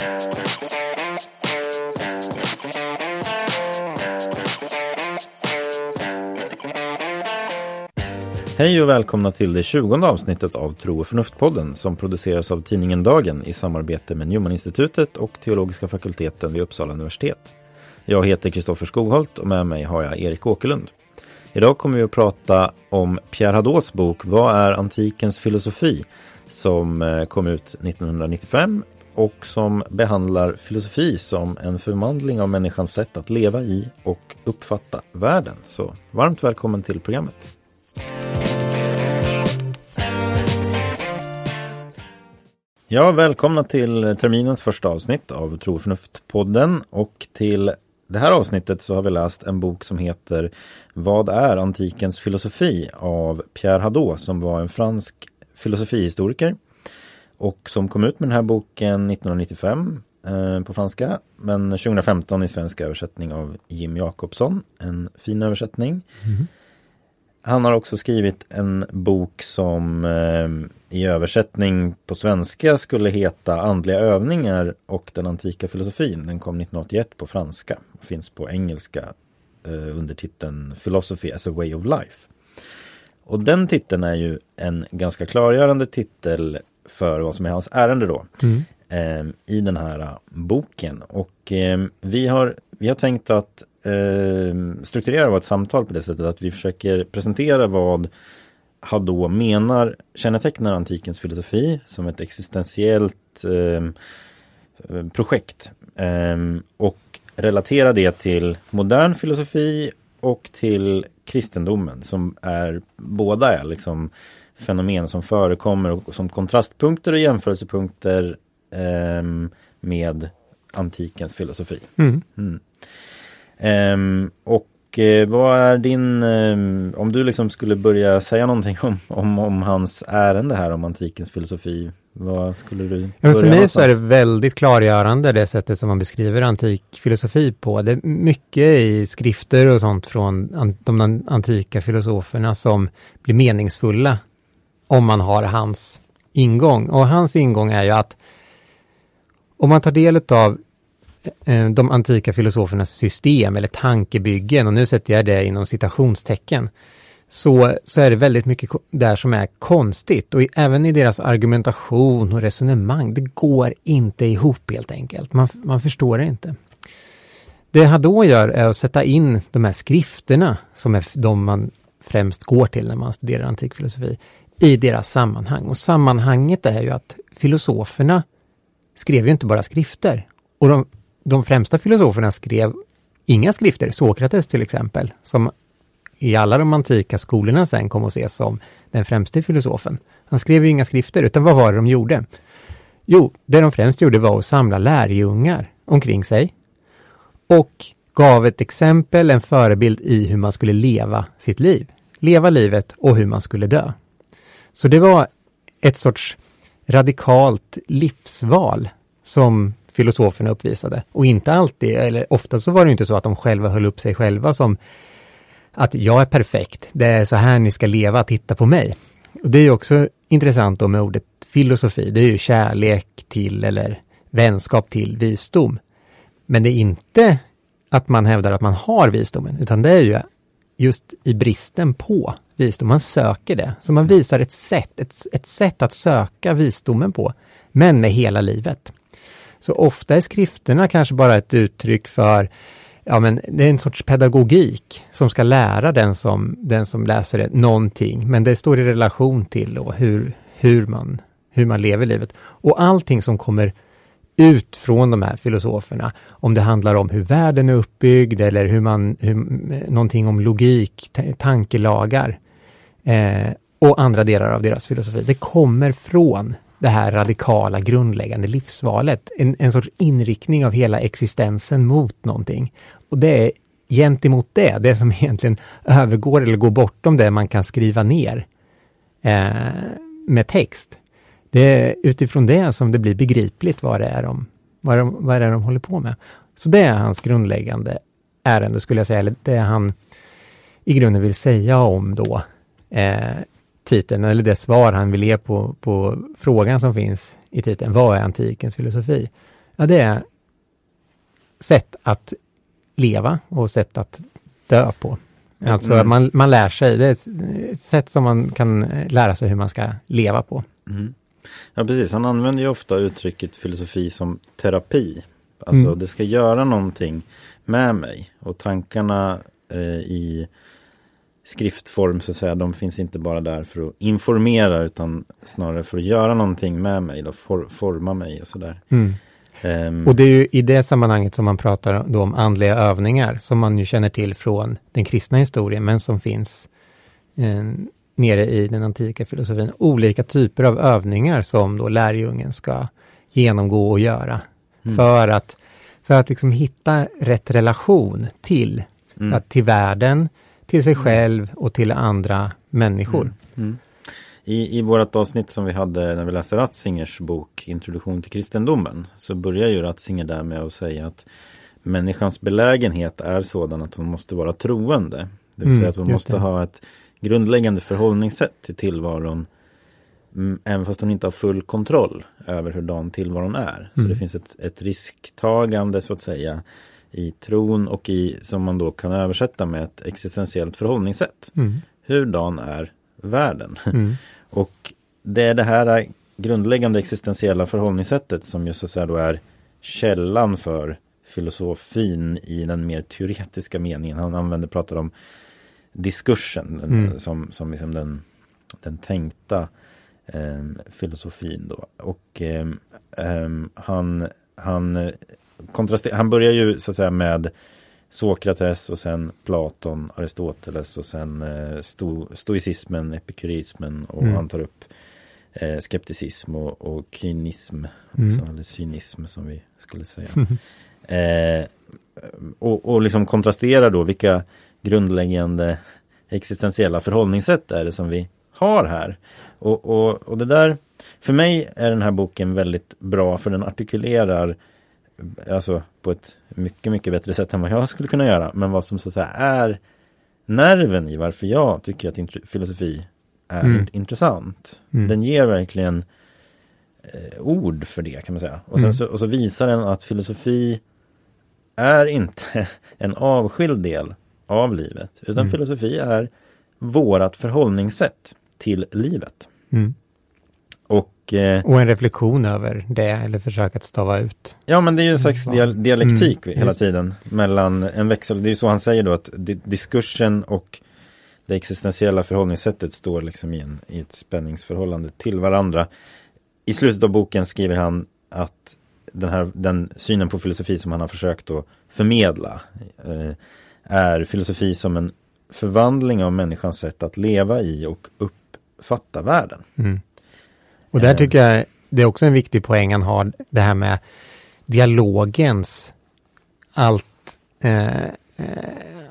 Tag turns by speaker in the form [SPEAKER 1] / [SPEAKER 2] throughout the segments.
[SPEAKER 1] Hej och välkomna till det tjugonde avsnittet av Tro och förnuft-podden som produceras av tidningen Dagen i samarbete med Newman-institutet och Teologiska fakulteten vid Uppsala universitet. Jag heter Kristoffer Skogholt och med mig har jag Erik Åkerlund. Idag kommer vi att prata om Pierre Hadot's bok Vad är antikens filosofi? som eh, kom ut 1995 och som behandlar filosofi som en förvandling av människans sätt att leva i och uppfatta världen. Så varmt välkommen till programmet. Ja, välkomna till terminens första avsnitt av Tro och förnuft-podden och till det här avsnittet så har vi läst en bok som heter Vad är antikens filosofi? av Pierre Hadot som var en fransk filosofihistoriker och som kom ut med den här boken 1995 eh, på franska men 2015 i svensk översättning av Jim Jakobsson, en fin översättning. Mm. Han har också skrivit en bok som eh, i översättning på svenska skulle heta Andliga övningar och den antika filosofin. Den kom 1981 på franska och finns på engelska eh, under titeln Philosophy as a way of life. Och den titeln är ju en ganska klargörande titel för vad som är hans ärende då. Mm. Eh, I den här uh, boken. Och eh, vi, har, vi har tänkt att eh, strukturera vårt samtal på det sättet att vi försöker presentera vad Hadot menar kännetecknar antikens filosofi som ett existentiellt eh, projekt. Eh, och relatera det till modern filosofi och till kristendomen som är båda är liksom fenomen som förekommer och som kontrastpunkter och jämförelsepunkter eh, med antikens filosofi. Mm. Mm. Eh, och eh, vad är din, ehm, om du liksom skulle börja säga någonting om, om, om hans ärende här om antikens filosofi, vad skulle du
[SPEAKER 2] ja, För mig någonstans? så är det väldigt klargörande det sättet som man beskriver antik filosofi på. Det är mycket i skrifter och sånt från de antika filosoferna som blir meningsfulla om man har hans ingång. Och hans ingång är ju att om man tar del av eh, de antika filosofernas system eller tankebyggen, och nu sätter jag det inom citationstecken, så, så är det väldigt mycket där som är konstigt och även i deras argumentation och resonemang. Det går inte ihop helt enkelt. Man, man förstår det inte. Det Hadot gör är att sätta in de här skrifterna, som är de man främst går till när man studerar antik filosofi, i deras sammanhang. Och sammanhanget är ju att filosoferna skrev ju inte bara skrifter. Och de, de främsta filosoferna skrev inga skrifter. Sokrates till exempel, som i alla de antika skolorna sen kom att ses som den främste filosofen. Han skrev ju inga skrifter, utan vad var det de gjorde? Jo, det de främst gjorde var att samla lärjungar omkring sig och gav ett exempel, en förebild i hur man skulle leva sitt liv. Leva livet och hur man skulle dö. Så det var ett sorts radikalt livsval som filosoferna uppvisade. Och inte alltid, eller ofta så var det inte så att de själva höll upp sig själva som att jag är perfekt, det är så här ni ska leva, titta på mig. Och Det är också intressant då med ordet filosofi, det är ju kärlek till eller vänskap till visdom. Men det är inte att man hävdar att man har visdomen, utan det är ju just i bristen på visdom. Man söker det. Så man visar ett sätt, ett, ett sätt att söka visdomen på, men med hela livet. Så ofta är skrifterna kanske bara ett uttryck för ja, men det är en sorts pedagogik som ska lära den som, den som läser det någonting, men det står i relation till då hur, hur, man, hur man lever livet. Och allting som kommer ut från de här filosoferna, om det handlar om hur världen är uppbyggd eller hur man, hur, eh, någonting om logik, tankelagar eh, och andra delar av deras filosofi. Det kommer från det här radikala grundläggande livsvalet, en, en sorts inriktning av hela existensen mot någonting. Och det är gentemot det, det som egentligen övergår eller går bortom det man kan skriva ner eh, med text. Det är utifrån det som det blir begripligt vad det är de, vad de, vad det är de håller på med. Så det är hans grundläggande ärende skulle jag säga, eller det han i grunden vill säga om då eh, titeln, eller det svar han vill ge på, på frågan som finns i titeln, vad är antikens filosofi? Ja, det är sätt att leva och sätt att dö på. Alltså
[SPEAKER 1] Mm.
[SPEAKER 2] man, man lär sig, det är ett sätt som man kan lära sig hur man ska leva på.
[SPEAKER 1] Mm. Ja precis, han använder ju ofta uttrycket filosofi som terapi. Alltså
[SPEAKER 2] Mm.
[SPEAKER 1] det ska göra någonting med mig. Och tankarna eh, i skriftform så att säga, de finns inte bara där för att informera utan snarare för att göra någonting med mig, då, for, forma mig och sådär. Ehm,
[SPEAKER 2] Och det är ju i det sammanhanget som man pratar om andliga övningar, som man ju känner till från den kristna historien, men som finns eh, nere i den antika filosofin. Olika typer av övningar som då lärjungen ska genomgå och göra.
[SPEAKER 1] Mm.
[SPEAKER 2] För att, för att liksom hitta rätt relation till,
[SPEAKER 1] mm,
[SPEAKER 2] att, till världen, till sig själv och till andra människor.
[SPEAKER 1] mm. I, I vårt avsnitt som vi hade när vi läste Ratzingers bok Introduktion till kristendomen så börjar ju Ratzinger där med att säga att människans belägenhet är sådan att hon måste vara troende. Det vill
[SPEAKER 2] Mm,
[SPEAKER 1] säga att hon måste
[SPEAKER 2] det.
[SPEAKER 1] ha ett grundläggande förhållningssätt till tillvaron mm, även fast hon inte har full kontroll över hurdan tillvaron är. Så
[SPEAKER 2] Mm.
[SPEAKER 1] det finns ett, ett risktagande så att säga i tron och i som man då kan översätta med ett existentiellt förhållningssätt.
[SPEAKER 2] Mm.
[SPEAKER 1] Hurdan är världen?
[SPEAKER 2] Mm.
[SPEAKER 1] Och det är det här grundläggande existentiella förhållningssättet som just så att säga då är källan för filosofin i den mer teoretiska meningen. Han använder, pratar om diskursen
[SPEAKER 2] Mm.
[SPEAKER 1] som, som liksom den, den tänkta eh, filosofin då. Och eh, ehm, han, han, eh, kontraster, han börjar ju så att säga med Sokrates och sen Platon, Aristoteles och sen eh, sto, stoicismen, epikurismen och
[SPEAKER 2] Mm.
[SPEAKER 1] han tar upp eh, skepticism och, och kynism,
[SPEAKER 2] Mm.
[SPEAKER 1] också, eller cynism som vi skulle säga. Eh, och, och liksom kontrasterar då vilka grundläggande existentiella förhållningssätt är det som vi har här. Och, och, och det där, för mig är den här boken väldigt bra för den artikulerar alltså på ett mycket, mycket bättre sätt än vad jag skulle kunna göra. Men vad som så att säga är nerven i varför jag tycker att int- filosofi är
[SPEAKER 2] Mm.
[SPEAKER 1] intressant.
[SPEAKER 2] Mm.
[SPEAKER 1] Den ger verkligen eh, ord för det kan man säga. Och, sen
[SPEAKER 2] Mm.
[SPEAKER 1] så, och så visar den att filosofi är inte en avskild del av livet. Utan
[SPEAKER 2] Mm.
[SPEAKER 1] filosofi är vårat förhållningssätt till livet. Och eh,
[SPEAKER 2] Och en reflektion över det, eller försök att stava ut.
[SPEAKER 1] ja men det är ju en slags
[SPEAKER 2] Mm.
[SPEAKER 1] dial- dialektik
[SPEAKER 2] Mm,
[SPEAKER 1] hela tiden. Mellan en växel, det är ju så han säger då att di- diskursen och det existentiella förhållningssättet står liksom i, en, i ett spänningsförhållande till varandra. I slutet av boken skriver han att den, här, den synen på filosofi som han har försökt att förmedla eh, är filosofi som en förvandling av människans sätt att leva i och uppfatta världen.
[SPEAKER 2] Mm. Och där
[SPEAKER 1] Eh.
[SPEAKER 2] tycker jag det är också en viktig poäng han har, det här med dialogens allt eh, eh,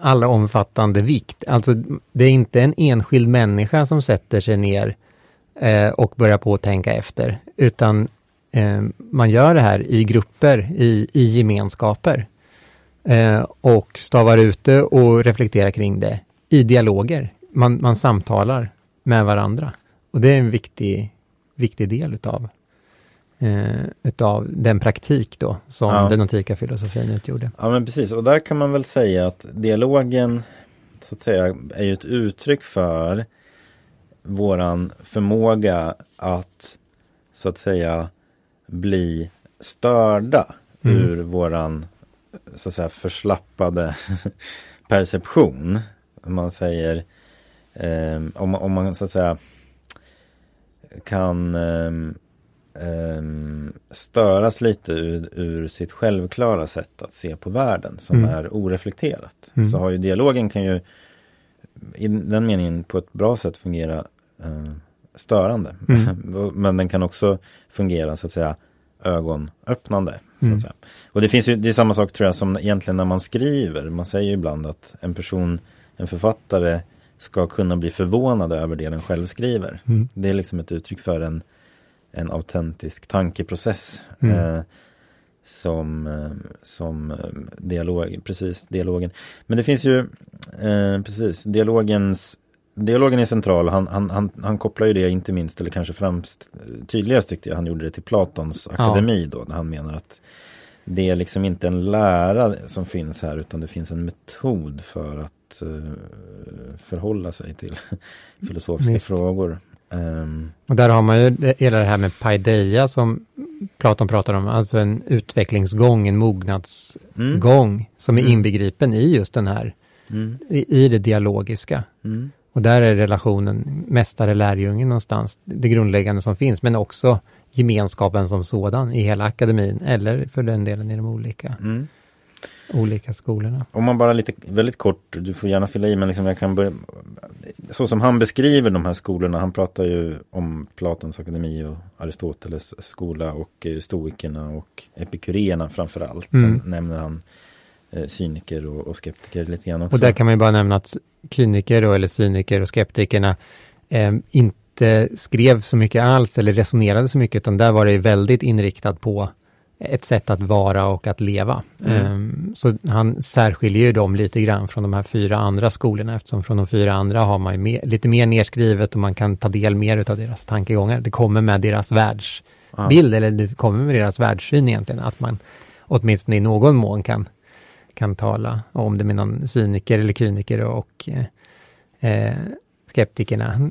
[SPEAKER 2] alla omfattande vikt. Alltså det är inte en enskild människa som sätter sig ner eh, och börjar på att tänka efter, utan eh, man gör det här i grupper, i, i gemenskaper eh, och stavar ut det och reflekterar kring det i dialoger. Man, man samtalar med varandra. Och det är en viktig, viktig del utav, eh, utav den praktik då som
[SPEAKER 1] Ja.
[SPEAKER 2] den antika filosofin utgjorde.
[SPEAKER 1] Ja men precis och där kan man väl säga att dialogen så att säga är ju ett uttryck för våran förmåga att så att säga bli störda
[SPEAKER 2] Mm.
[SPEAKER 1] ur våran så att säga förslappade perception. Man säger ehm, om, om man så att säga kan ehm, ehm, störas lite ur, ur sitt självklara sätt att se på världen som
[SPEAKER 2] Mm.
[SPEAKER 1] är oreflekterat.
[SPEAKER 2] Mm.
[SPEAKER 1] Så har ju dialogen kan ju i den meningen på ett bra sätt fungera eh, störande.
[SPEAKER 2] Mm.
[SPEAKER 1] Men den kan också fungera så att säga ögonöppnande. Så
[SPEAKER 2] Mm.
[SPEAKER 1] att säga. Och det finns ju, det är samma sak tror jag som egentligen när man skriver. Man säger ju ibland att en person, en författare ska kunna bli förvånad över det den själv skriver.
[SPEAKER 2] Mm.
[SPEAKER 1] Det är liksom ett uttryck för en, en autentisk tankeprocess.
[SPEAKER 2] Mm.
[SPEAKER 1] Eh, som, eh, som eh, dialog, precis, dialogen. Men det finns ju, eh, precis, dialogens Dialogen är central, han, han, han, han kopplar ju det inte minst, eller kanske främst eh, tydligast tyckte jag, han gjorde det till Platons akademi då, när han menar att det är liksom inte en lära som finns här utan det finns en metod för att uh, förhålla sig till filosofiska Visst. frågor.
[SPEAKER 2] Um, och där har man ju hela det här med paideia som Platon pratar om, alltså en utvecklingsgång, en mognadsgång mm. som är mm. inbegripen i just den här, mm. i, i, det dialogiska. Mm. Och där är relationen mästare-lärjunge någonstans, det grundläggande som finns, men också gemenskapen som sådan i hela akademin, eller för den delen i de olika, mm. olika skolorna.
[SPEAKER 1] Om man bara lite, väldigt kort, du får gärna fylla i, men liksom jag kan börja, så som han beskriver de här skolorna, han pratar ju om Platons akademi och Aristoteles skola och eh, stoikerna och epikureerna framför allt. Mm. Sen nämner han eh, cyniker och, och, skeptiker lite grann också.
[SPEAKER 2] Och där kan man ju bara nämna att kliniker då, eller cyniker och skeptikerna eh, inte skrev så mycket alls eller resonerade så mycket, utan där var det väldigt inriktat på ett sätt att vara och att leva. Mm. Um, så han särskiljer ju dem lite grann från de här fyra andra skolorna eftersom från de fyra andra har man mer, lite mer nedskrivet och man kan ta del mer av deras tankegångar. Det kommer med deras världsbild ja. eller det kommer med deras världssyn egentligen att man åtminstone i någon mån kan, kan tala om det med någon cyniker eller kyniker och eh, eh skeptikerna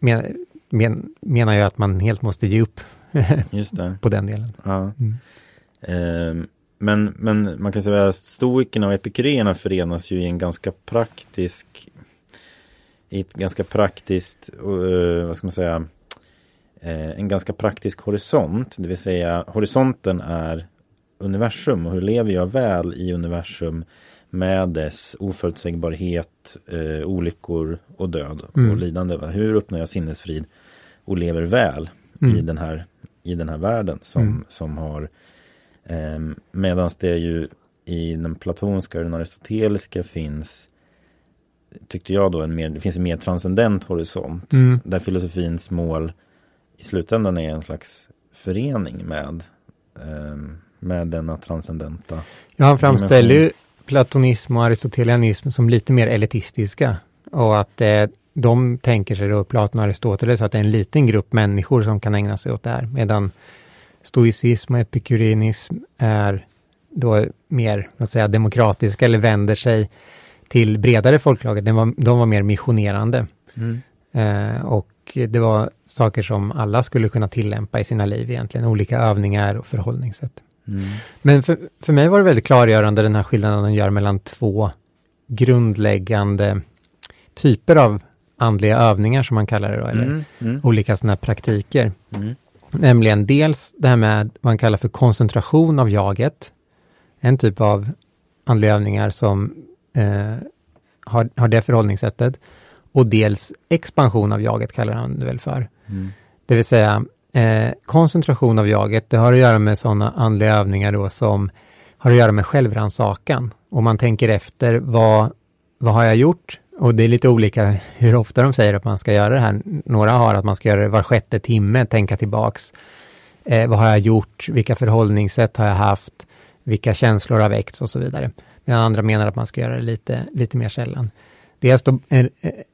[SPEAKER 2] men, men, menar jag att man helt måste ge upp på den delen.
[SPEAKER 1] Ja. Mm. Eh, men, men man kan säga att stoikerna och epikureerna förenas ju i en ganska praktisk i ett ganska praktiskt, uh, vad ska man säga, uh, en ganska praktisk horisont. Det vill säga horisonten är universum och hur lever jag väl i universum med dess oförutsägbarhet, uh, olyckor och död mm. och lidande. Hur uppnår jag sinnesfrid och lever väl mm. i den här i den här världen som, mm. som har eh, Medan det ju i den platonska och den aristoteliska finns Tyckte jag då en mer, det finns en mer transcendent horisont mm. Där filosofins mål I slutändan är en slags förening med eh, Med denna transcendenta
[SPEAKER 2] Ja han framställer ju platonism och aristotelianism som lite mer elitistiska och att eh, de tänker sig då, Platon och Aristoteles, att det är en liten grupp människor som kan ägna sig åt det här, medan stoicism och epikureanism är då mer, att säga, demokratiska eller vänder sig till bredare folklager. De var, de var mer missionerande. Mm. Eh, och det var saker som alla skulle kunna tillämpa i sina liv egentligen, olika övningar och förhållningssätt. Mm. Men för, för mig var det väldigt klargörande den här skillnaden den gör mellan två grundläggande typer av andliga övningar som man kallar det då, eller mm, mm. olika sådana här praktiker. Mm. Nämligen dels det här med vad man kallar för koncentration av jaget. En typ av andliga övningar som eh, har, har det förhållningssättet. Och dels expansion av jaget kallar han det väl för. Mm. Det vill säga eh, koncentration av jaget, det har att göra med sådana andliga övningar då som har att göra med självrannsakan. Och man tänker efter, vad, vad har jag gjort? Och det är lite olika hur ofta de säger att man ska göra det här. Några har att man ska göra det var sjätte timme, tänka tillbaks. Eh, vad har jag gjort? Vilka förhållningssätt har jag haft? Vilka känslor har väckts och så vidare. Medan andra menar att man ska göra det lite, lite mer sällan. Dels då en,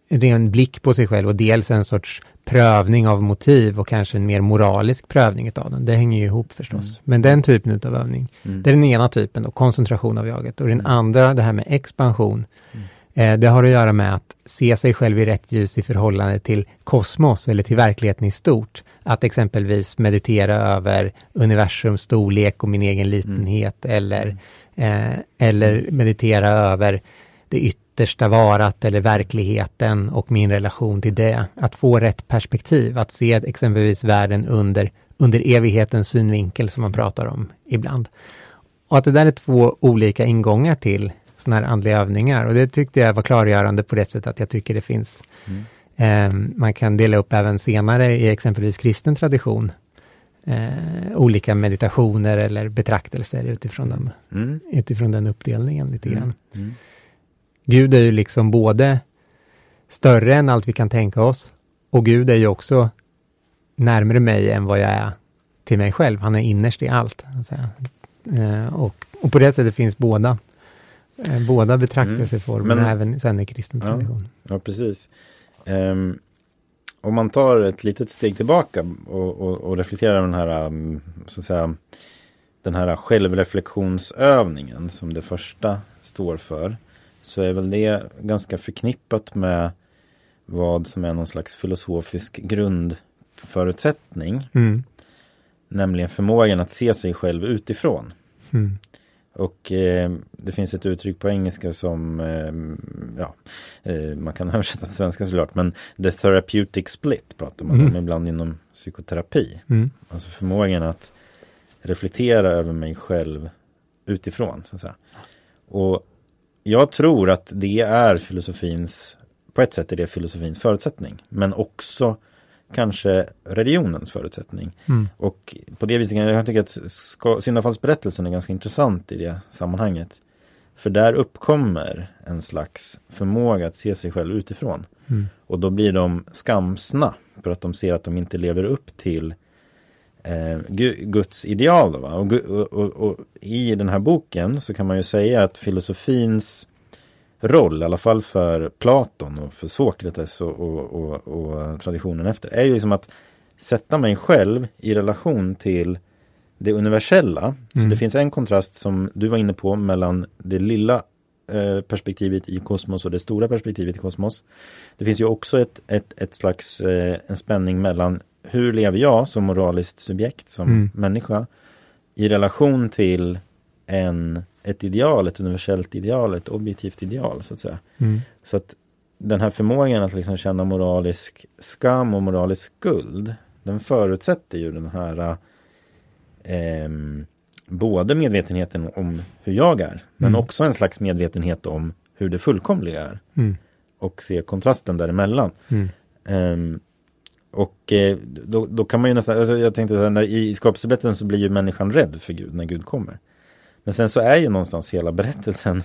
[SPEAKER 2] en ren blick på sig själv och dels en sorts prövning av motiv och kanske en mer moralisk prövning av den. Det hänger ju ihop förstås. Mm. Men den typen av övning, mm. det är den ena typen, då, koncentration av jaget. Och den mm. andra, det här med expansion, mm. Eh, det har att göra med att se sig själv i rätt ljus i förhållande till kosmos eller till verkligheten i stort. Att exempelvis meditera över universums storlek och min egen litenhet mm. eller, eh, eller meditera över det yttersta varat eller verkligheten och min relation till det. Att få rätt perspektiv, att se exempelvis världen under, under evighetens synvinkel som man pratar om ibland. Och att det där är två olika ingångar till sådana här andliga övningar och det tyckte jag var klargörande på det sättet att jag tycker det finns mm. eh, man kan dela upp även senare i exempelvis kristen tradition eh, olika meditationer eller betraktelser utifrån, dem, mm. utifrån den uppdelningen lite mm. grann. Mm. Gud är ju liksom både större än allt vi kan tänka oss och Gud är ju också närmare mig än vad jag är till mig själv. Han är innerst i allt. Eh, och, och på det sättet finns båda Eh, båda betraktelseformerna, mm. även sen i kristen tradition.
[SPEAKER 1] Ja, ja precis. Um, om man tar ett litet steg tillbaka och, och, och reflekterar den här, um, så att säga, den här självreflektionsövningen som det första står för så är väl det ganska förknippat med vad som är någon slags filosofisk grundförutsättning.
[SPEAKER 2] Mm.
[SPEAKER 1] Nämligen förmågan att se sig själv utifrån.
[SPEAKER 2] Mm.
[SPEAKER 1] Och eh, det finns ett uttryck på engelska som, eh, ja, eh, man kan översätta till svenska såklart, men the therapeutic split pratar man
[SPEAKER 2] Mm.
[SPEAKER 1] om ibland inom psykoterapi.
[SPEAKER 2] Mm.
[SPEAKER 1] Alltså förmågan att reflektera över mig själv utifrån. Så att säga. Och jag tror att det är filosofins, på ett sätt är det filosofins förutsättning, men också kanske religionens förutsättning.
[SPEAKER 2] Mm.
[SPEAKER 1] Och på det viset jag tycka att syndafallsberättelsen är ganska intressant i det sammanhanget. För där uppkommer en slags förmåga att se sig själv utifrån.
[SPEAKER 2] Mm.
[SPEAKER 1] Och då blir de skamsna för att de ser att de inte lever upp till eh, Gu- Guds ideal. Då? Och, och, och, i den här boken så kan man ju säga att filosofins roll, i alla fall för Platon och för Sokrates och, och, och, traditionen efter, är ju liksom att sätta mig själv i relation till det universella. Så
[SPEAKER 2] Mm.
[SPEAKER 1] det finns en kontrast som du var inne på mellan det lilla eh, perspektivet i kosmos och det stora perspektivet i kosmos. Det finns ju också ett, ett, ett slags eh, en spänning mellan hur lever jag som moraliskt subjekt, som
[SPEAKER 2] Mm.
[SPEAKER 1] människa, i relation till en, ett ideal, ett universellt ideal, ett objektivt ideal så att säga.
[SPEAKER 2] Mm.
[SPEAKER 1] Så att den här förmågan att liksom känna moralisk skam och moralisk skuld, den förutsätter ju den här ehm, både medvetenheten om hur jag är, men
[SPEAKER 2] Mm.
[SPEAKER 1] också en slags medvetenhet om hur det fullkomliga är
[SPEAKER 2] Mm.
[SPEAKER 1] och se kontrasten däremellan.
[SPEAKER 2] Mm.
[SPEAKER 1] Ehm, och eh, då, då kan man ju nästan, alltså jag tänkte så här, när, i skapelseberättelsen så blir ju människan rädd för Gud när Gud kommer. Men sen så är ju någonstans hela berättelsen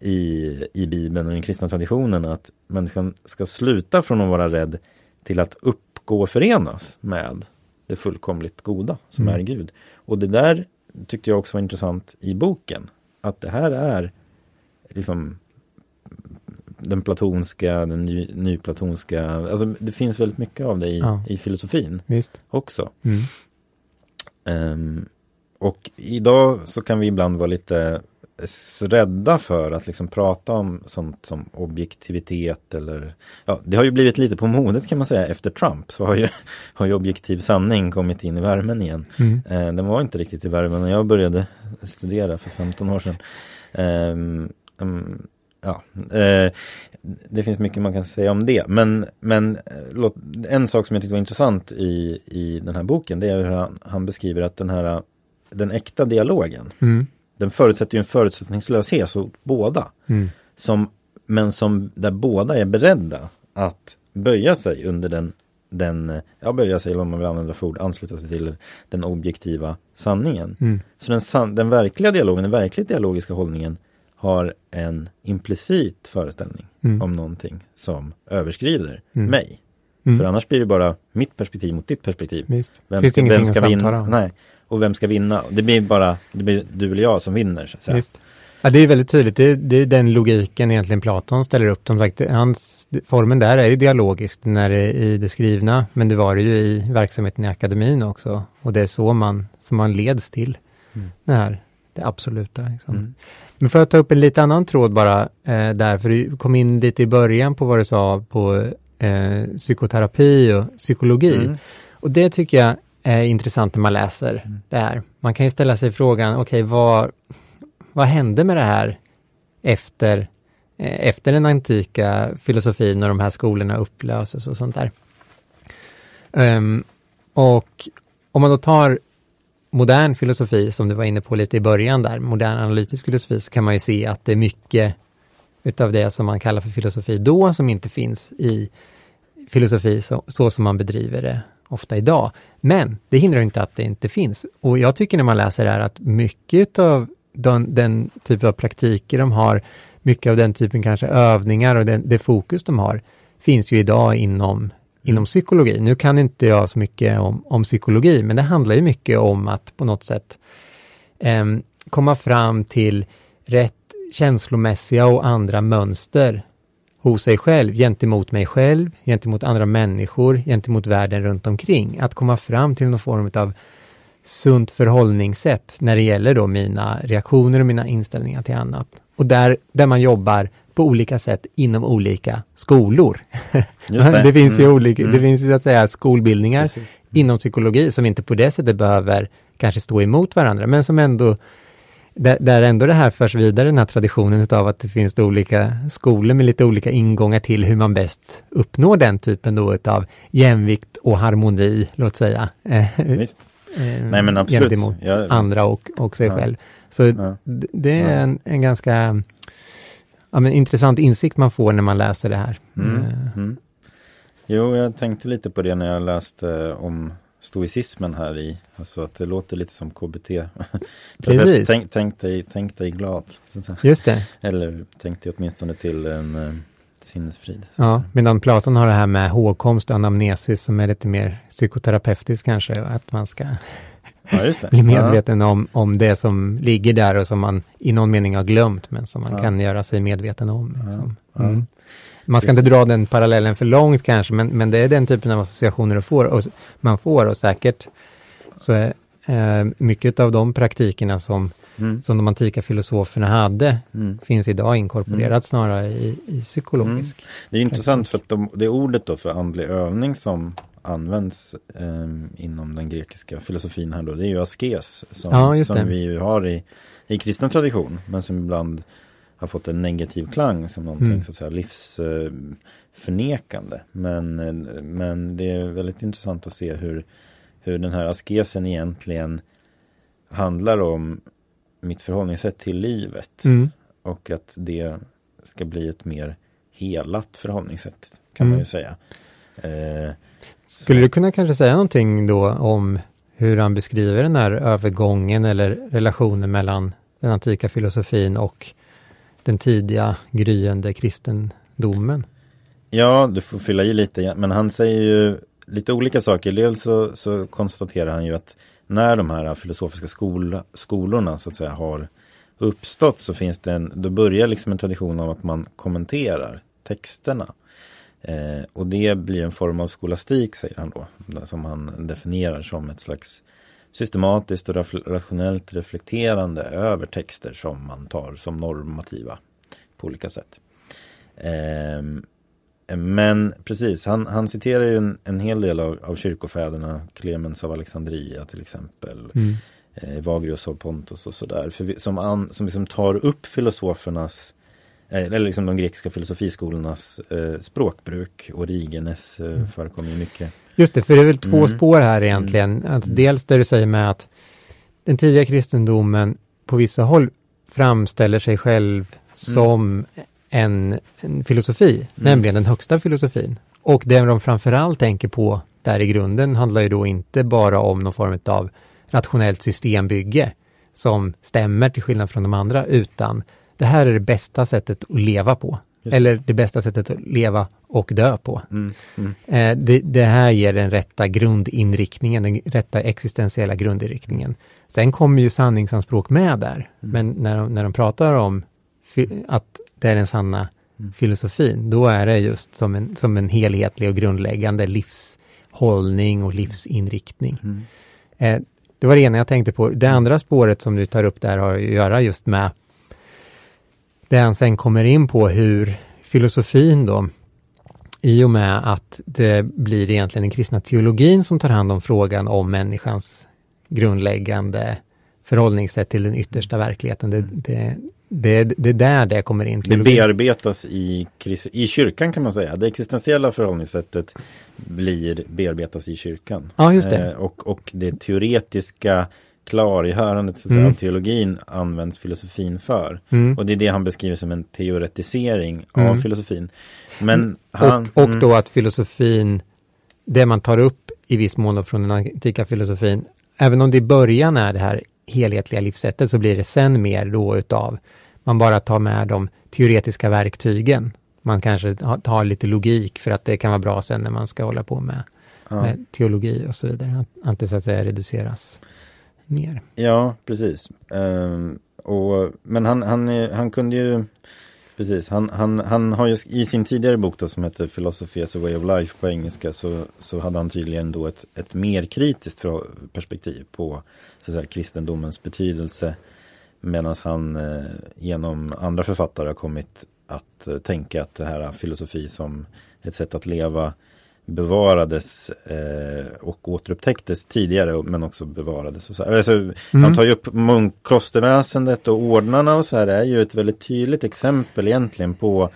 [SPEAKER 1] i, i Bibeln och den kristna traditionen att människan ska sluta från att vara rädd till att uppgå och förenas med det fullkomligt goda som
[SPEAKER 2] Mm.
[SPEAKER 1] är Gud. Och det där tyckte jag också var intressant i boken. Att det här är liksom den platonska, den ny, nyplatonska, alltså det finns väldigt mycket av det i,
[SPEAKER 2] Ja.
[SPEAKER 1] i filosofin
[SPEAKER 2] Visst.
[SPEAKER 1] också.
[SPEAKER 2] Mm.
[SPEAKER 1] Ehm, och idag så kan vi ibland vara lite rädda för att liksom prata om sånt som objektivitet eller ja, det har ju blivit lite på modet kan man säga efter Trump så har ju, har ju objektiv sanning kommit in i värmen igen.
[SPEAKER 2] Mm.
[SPEAKER 1] Eh, den var inte riktigt i värmen när jag började studera för 15 år sedan. Mm, ja, eh, det finns mycket man kan säga om det. Men, men eh, låt, en sak som jag tyckte var intressant i, i den här boken det är hur han, han beskriver att den här den äkta dialogen
[SPEAKER 2] Mm.
[SPEAKER 1] den förutsätter ju en förutsättningslöshet hos båda.
[SPEAKER 2] Mm.
[SPEAKER 1] Som, men som där båda är beredda att böja sig under den, den ja böja sig eller om man vill använda för ord, ansluta sig till den objektiva sanningen.
[SPEAKER 2] Mm.
[SPEAKER 1] Så den, den verkliga dialogen, den verkligt dialogiska hållningen har en implicit föreställning
[SPEAKER 2] Mm.
[SPEAKER 1] om någonting som överskrider
[SPEAKER 2] Mm.
[SPEAKER 1] mig.
[SPEAKER 2] Mm.
[SPEAKER 1] För annars blir det bara mitt perspektiv mot ditt perspektiv.
[SPEAKER 2] Visst.
[SPEAKER 1] Vem
[SPEAKER 2] Finns det
[SPEAKER 1] vem
[SPEAKER 2] ingenting
[SPEAKER 1] ska
[SPEAKER 2] att
[SPEAKER 1] vinna?
[SPEAKER 2] om?
[SPEAKER 1] Nej. Och vem ska vinna? Det blir bara det blir du eller jag som vinner. Så.
[SPEAKER 2] Visst. Ja, det är väldigt tydligt. Det är, det är den logiken egentligen Platon ställer upp. Som sagt, hans, formen där är ju dialogisk när det är i det skrivna, men det var det ju i verksamheten i akademin också. Och det är så man, som man leds till
[SPEAKER 1] Mm.
[SPEAKER 2] det här, det absoluta. Liksom.
[SPEAKER 1] Mm.
[SPEAKER 2] Men för att ta upp en lite annan tråd bara eh, där, för du kom in lite i början på vad du sa på eh, psykoterapi och psykologi.
[SPEAKER 1] Mm.
[SPEAKER 2] Och det tycker jag är intressant när man läser
[SPEAKER 1] Mm.
[SPEAKER 2] det här. Man kan ju ställa sig frågan, okej, vad, vad hände med det här efter, eh, efter den antika filosofin och de här skolorna upplöses och sånt där? Ehm, och om man då tar modern filosofi, som du var inne på lite i början där, modern analytisk filosofi, så kan man ju se att det är mycket utav det som man kallar för filosofi då, som inte finns i filosofi så, så som man bedriver det ofta idag. Men det hindrar inte att det inte finns. Och jag tycker när man läser det här att mycket av den, den typ av praktiker de har, mycket av den typen kanske övningar och den, det fokus de har, finns ju idag inom, inom psykologi. Nu kan inte jag så mycket om, om psykologi, men det handlar ju mycket om att på något sätt em, komma fram till rätt känslomässiga och andra mönster hos sig själv, gentemot mig själv, gentemot andra människor, gentemot världen runt omkring. Att komma fram till någon form av sunt förhållningssätt när det gäller då mina reaktioner och mina inställningar till annat. Och där, där man jobbar på olika sätt inom olika skolor. det. det. finns ju mm. olika, mm. det finns ju så att säga skolbildningar Precis. inom psykologi som inte på det sättet behöver kanske stå emot varandra, men som ändå där, där ändå det här förs vidare, den här traditionen utav att det finns olika skolor med lite olika ingångar till hur man bäst uppnår den typen då utav jämvikt och harmoni, låt säga.
[SPEAKER 1] Visst. Eh, Nej men absolut.
[SPEAKER 2] Gentemot ja. andra och, och sig ja. själv. Så ja. det är en, en ganska ja, men intressant insikt man får när man läser det här. Mm. Eh. Mm.
[SPEAKER 1] Jo, jag tänkte lite på det när jag läste om stoicismen här i. Alltså att det låter lite som KBT.
[SPEAKER 2] Precis.
[SPEAKER 1] tänk, tänk, dig, tänk dig glad.
[SPEAKER 2] Just det.
[SPEAKER 1] Eller tänk dig åtminstone till en uh, sinnesfrid.
[SPEAKER 2] Ja, medan Platon har det här med hågkomst och anamnesis som är lite mer psykoterapeutiskt kanske. Att man ska
[SPEAKER 1] ja,
[SPEAKER 2] bli medveten ja. om, om det som ligger där och som man i någon mening har glömt men som man ja. kan göra sig medveten om. Liksom. Mm. Man ska inte dra den parallellen för långt kanske, men, men det är den typen av associationer får, och man får och säkert så är eh, mycket av de praktikerna som, mm. som de antika filosoferna hade mm. finns idag inkorporerat mm. snarare i, i psykologisk. Mm.
[SPEAKER 1] Det är intressant för att de, det ordet då för andlig övning som används eh, inom den grekiska filosofin här då, det är ju askes som, ja, som vi har i, i kristen tradition, men som ibland har fått en negativ klang som någonting mm. så att säga livsförnekande. Men, men det är väldigt intressant att se hur, hur den här askesen egentligen handlar om mitt förhållningssätt till livet. Mm. Och att det ska bli ett mer helat förhållningssätt kan mm. man ju säga.
[SPEAKER 2] Eh, skulle du kunna kanske säga någonting då om hur han beskriver den här övergången eller relationen mellan den antika filosofin och den tidiga gryende kristendomen.
[SPEAKER 1] Ja, du får fylla i lite, men han säger ju lite olika saker. Dels så, så konstaterar han ju att när de här filosofiska skol, skolorna så att säga har uppstått så finns det en, då börjar liksom en tradition av att man kommenterar texterna. Eh, och det blir en form av skolastik säger han då, som han definierar som ett slags systematiskt och rationellt reflekterande över texter som man tar som normativa på olika sätt. Eh, men precis, han, han citerar ju en, en hel del av, av kyrkofäderna, Clemens av Alexandria till exempel, mm. eh, Vagrius av Pontus och sådär, som, an, som liksom tar upp filosofernas eller liksom de grekiska filosofiskolornas eh, språkbruk. Origenes eh, mm. förekommer ju mycket.
[SPEAKER 2] Just det, för det är väl två mm. spår här egentligen. Mm. Alltså dels det du säger med att den tidiga kristendomen på vissa håll framställer sig själv mm. som en, en filosofi, mm. nämligen den högsta filosofin. Och det de framförallt tänker på där i grunden handlar ju då inte bara om någon form av rationellt systembygge som stämmer till skillnad från de andra, utan det här är det bästa sättet att leva på. Eller det bästa sättet att leva och dö på. Mm, mm. Eh, det, det, här ger den rätta grundinriktningen, den rätta existentiella grundinriktningen. Sen kommer ju sanningsanspråk med där, mm. men när de, när de pratar om att det är den sanna mm. filosofin, då är det just som en, som en helhetlig och grundläggande livshållning och livsinriktning. Mm. Eh, det var det ena jag tänkte på. Det andra spåret som du tar upp där har att göra just med där han sen kommer in på hur filosofin då, i och med att det blir egentligen den kristna teologin som tar hand om frågan om människans grundläggande förhållningssätt till den yttersta verkligheten. Det, det, det, det är där det kommer in.
[SPEAKER 1] Det bearbetas i, i kyrkan kan man säga. Det existentiella förhållningssättet blir bearbetas i kyrkan.
[SPEAKER 2] Ja, just det.
[SPEAKER 1] Eh, och, och det teoretiska klargörandet så mm. av teologin används filosofin för. Mm. Och det är det han beskriver som en teoretisering mm. av filosofin. Men
[SPEAKER 2] han, och, och då mm. att filosofin, det man tar upp i viss mån från den antika filosofin, även om det i början är det här helhetliga livssättet så blir det sen mer då utav, man bara tar med de teoretiska verktygen. Man kanske tar lite logik för att det kan vara bra sen när man ska hålla på med, ja. med teologi och så vidare. Att, att det så att säga reduceras ner.
[SPEAKER 1] Ja, precis. Ehm, och, men han, han, han kunde ju Precis, han, han, han har ju i sin tidigare bok då, som heter Philosophy as a way of life på engelska så, så hade han tydligen då ett, ett mer kritiskt perspektiv på så att säga, kristendomens betydelse. Medan han eh, genom andra författare har kommit att eh, tänka att det här filosofi som ett sätt att leva bevarades eh, och återupptäcktes tidigare men också bevarades. Och så alltså, mm. Han tar ju upp munkklosterväsendet och ordnarna och så här. Det är ju ett väldigt tydligt exempel egentligen på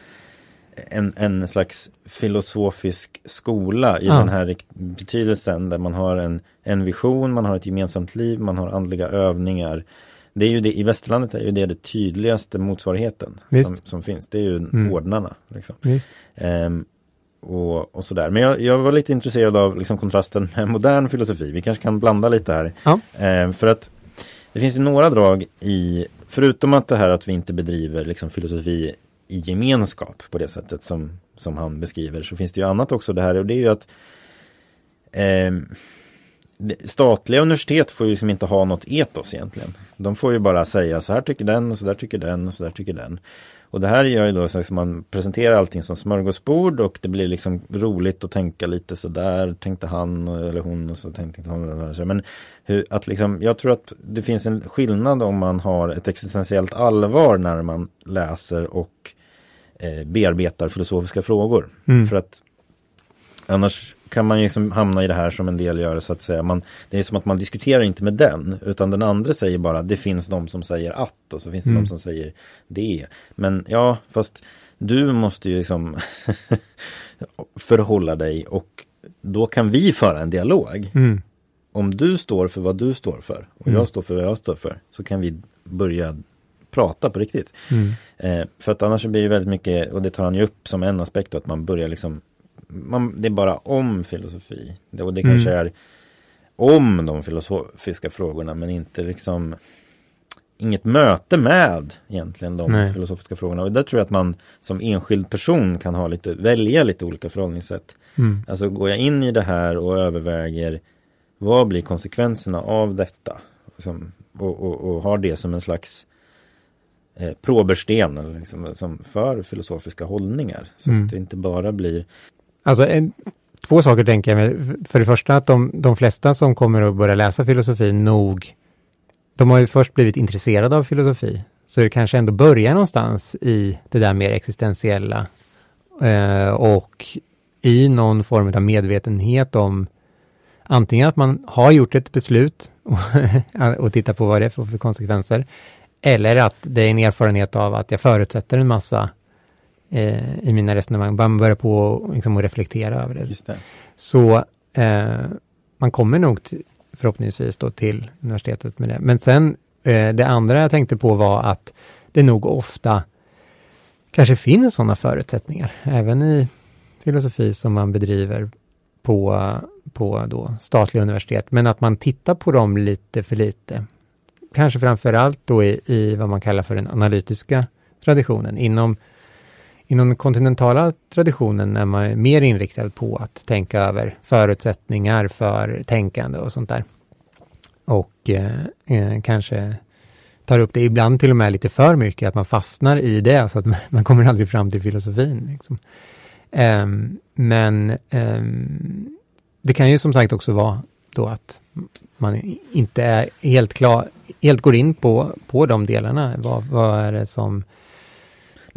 [SPEAKER 1] en, en slags filosofisk skola i ja. den här betydelsen där man har en, en vision, man har ett gemensamt liv, man har andliga övningar. Det är ju det, I västerlandet är ju det det tydligaste motsvarigheten som, som, finns. Det är ju mm. ordnarna. Liksom. Um, och, och sådär. Men jag, jag, var lite intresserad av liksom, kontrasten med modern filosofi. Vi kanske kan blanda lite här. Ja. Eh, för att det finns ju några drag i, förutom att det här att vi inte bedriver liksom, filosofi i gemenskap på det sättet som, som han beskriver, så finns det ju annat också det här och det är ju att eh, statliga universitet får ju liksom inte ha något etos egentligen. De får ju bara säga så här tycker den och så där tycker den och så där tycker den. Och det här gör ju då så att man presenterar allting som smörgåsbord och det blir liksom roligt att tänka lite sådär tänkte han eller hon och så tänkte hon. Men hur, att liksom, jag tror att det finns en skillnad om man har ett existentiellt allvar när man läser och eh, bearbetar filosofiska frågor. Mm. För att annars kan man ju liksom hamna i det här som en del gör så att säga. Man, det är som att man diskuterar inte med den utan den andra säger bara det finns de som säger att och så finns det mm. de som säger det. Men ja, fast du måste ju liksom förhålla dig och då kan vi föra en dialog. Mm. Om du står för vad du står för och mm. jag står för vad jag står för så kan vi börja prata på riktigt. Mm. Eh, för att annars blir det väldigt mycket, och det tar han ju upp som en aspekt, att man börjar liksom man, det är bara om filosofi. Det, och det mm. kanske är om de filosofiska frågorna men inte liksom inget möte med egentligen de Nej. filosofiska frågorna. Och där tror jag att man som enskild person kan ha lite, välja lite olika förhållningssätt. Mm. Alltså går jag in i det här och överväger vad blir konsekvenserna av detta? Liksom, och, och, och, har det som en slags eh, probersten eller liksom, som för filosofiska hållningar. Så mm. att det inte bara blir
[SPEAKER 2] Alltså, en, två saker tänker jag. För det första att de, de flesta som kommer att börja läsa filosofi nog, de har ju först blivit intresserade av filosofi. Så det kanske ändå börjar någonstans i det där mer existentiella eh, och i någon form av medvetenhet om antingen att man har gjort ett beslut och, och tittar på vad det får för konsekvenser, eller att det är en erfarenhet av att jag förutsätter en massa eh, i mina resonemang. Man börjar på liksom, att reflektera över det. det. Så eh, man kommer nog till, förhoppningsvis då till universitetet med det. Men sen eh, det andra jag tänkte på var att det nog ofta kanske finns sådana förutsättningar, även i filosofi som man bedriver på, på då statliga universitet, men att man tittar på dem lite för lite. Kanske framför allt då i, i vad man kallar för den analytiska traditionen. Inom Inom den kontinentala traditionen är man mer inriktad på att tänka över förutsättningar för tänkande och sånt där. Och eh, eh, kanske tar upp det ibland till och med lite för mycket, att man fastnar i det så att man kommer aldrig fram till filosofin. Liksom. Um, men um, det kan ju som sagt också vara då att man inte är helt klar, helt går in på, på de delarna. Vad, vad är det som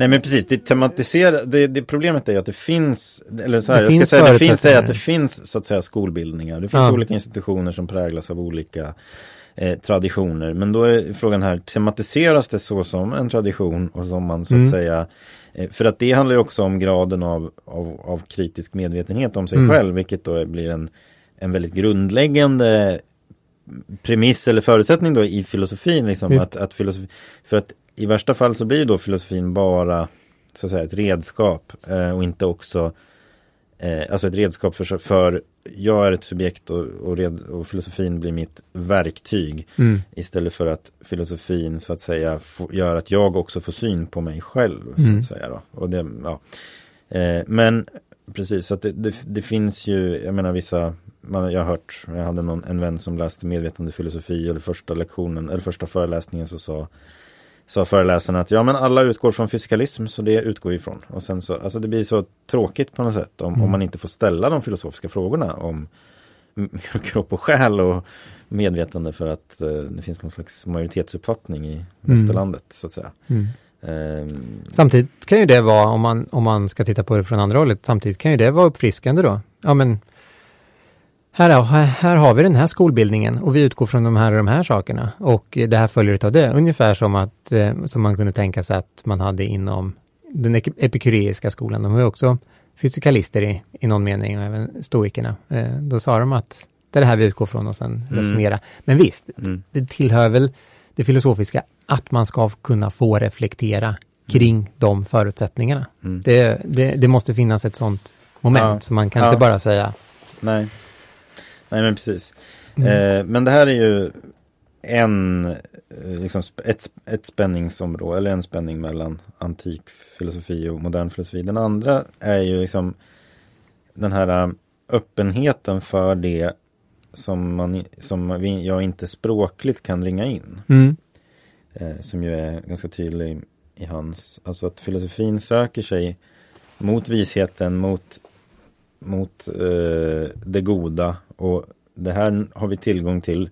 [SPEAKER 1] Nej men precis, det tematiserar, det, det problemet är att det finns, eller så här, det jag ska säga, det finns, säga att det finns så att säga skolbildningar. Det finns ja. olika institutioner som präglas av olika eh, traditioner. Men då är frågan här, tematiseras det så som en tradition och som man så att mm. säga eh, för att det handlar ju också om graden av, av, av kritisk medvetenhet om sig mm. själv, vilket då blir en, en väldigt grundläggande premiss eller förutsättning då i filosofin. Liksom, att, att filosofi, för att i värsta fall så blir då filosofin bara så att säga ett redskap eh, och inte också eh, alltså ett redskap för, för jag är ett subjekt och, och, red, och filosofin blir mitt verktyg mm. istället för att filosofin så att säga gör att jag också får syn på mig själv. Så mm. att säga då. Och det, ja. Eh, men precis, så att det, det, det, finns ju, jag menar vissa man, jag har hört, jag hade någon, en vän som läste medvetande filosofi eller första lektionen, eller första föreläsningen så sa sa föreläsaren att ja men alla utgår från fysikalism så det utgår vi ifrån. Och sen så, alltså det blir så tråkigt på något sätt om, mm. om man inte får ställa de filosofiska frågorna om kropp och själ och medvetande för att eh, det finns någon slags majoritetsuppfattning i mm. västerlandet så att säga. Mm.
[SPEAKER 2] Um, samtidigt kan ju det vara, om man, om man ska titta på det från andra hållet, samtidigt kan ju det vara uppfriskande då. Ja men här, här har vi den här skolbildningen och vi utgår från de här och de här sakerna och det här följer av det. Ungefär som att eh, som man kunde tänka sig att man hade inom den epikureiska skolan. De var också fysikalister i, i någon mening och även stoikerna. Eh, då sa de att det är det här vi utgår från och sen mm. resonera. Men visst, mm. det tillhör väl det filosofiska att man ska kunna få reflektera kring mm. de förutsättningarna. Mm. Det, det, det, måste finnas ett sånt moment, ja. så man kan ja. inte bara säga
[SPEAKER 1] Nej. Nej men precis. Mm. Eh, men det här är ju en, eh, liksom ett, ett spänningsområde, eller en spänning mellan antik filosofi och modern filosofi. Den andra är ju liksom den här eh, öppenheten för det som, man, som jag inte språkligt kan ringa in. Mm. Eh, som ju är ganska tydlig i hans, alltså att filosofin söker sig mot visheten, mot mot eh, det goda och det här har vi tillgång till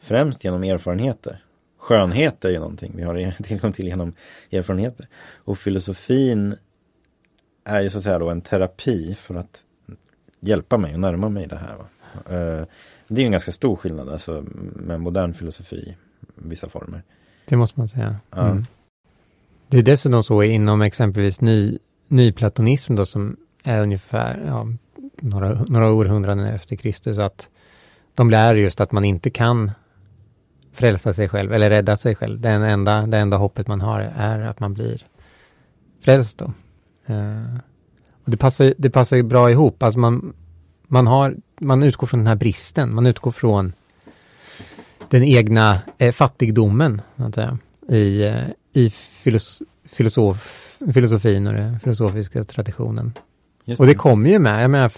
[SPEAKER 1] främst genom erfarenheter. Skönhet är ju någonting vi har tillgång till genom erfarenheter. Och filosofin är ju så att säga då en terapi för att hjälpa mig och närma mig det här. Eh, det är en ganska stor skillnad alltså med modern filosofi i vissa former.
[SPEAKER 2] Det måste man säga. Ja. Mm. Det är dessutom så inom exempelvis ny, nyplatonism då som är ungefär ja, några, några århundraden efter Kristus, att de lär just att man inte kan frälsa sig själv eller rädda sig själv. Det enda, det enda hoppet man har är att man blir frälst då. Eh, och det passar, det passar ju bra ihop. Alltså man, man, har, man utgår från den här bristen. Man utgår från den egna eh, fattigdomen, att säga, i, eh, i filos, filosof, filosofin och den filosofiska traditionen. Just och det kommer ju med, jag menar,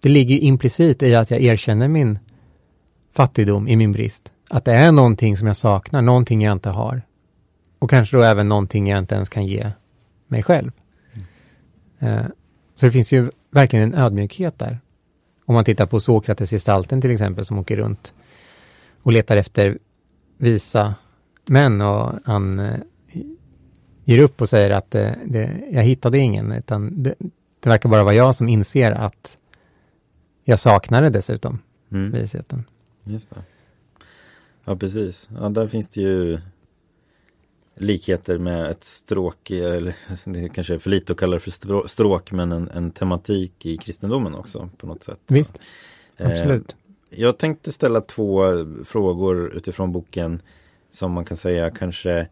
[SPEAKER 2] det ligger ju implicit i att jag erkänner min fattigdom i min brist. Att det är någonting som jag saknar, någonting jag inte har. Och kanske då även någonting jag inte ens kan ge mig själv. Mm. Uh, så det finns ju verkligen en ödmjukhet där. Om man tittar på Sokrates-gestalten till exempel som åker runt och letar efter visa män och han uh, ger upp och säger att det, det, jag hittade ingen, utan det, det, verkar bara vara jag som inser att jag saknar det dessutom, mm. visheten.
[SPEAKER 1] Just det. Ja, precis. Ja, där finns det ju likheter med ett stråk, eller det kanske är för lite att kalla det för stråk, men en, en tematik i kristendomen också på något sätt.
[SPEAKER 2] Visst, eh, absolut.
[SPEAKER 1] Eh, jag tänkte ställa två frågor utifrån boken som man kan säga kanske Eh,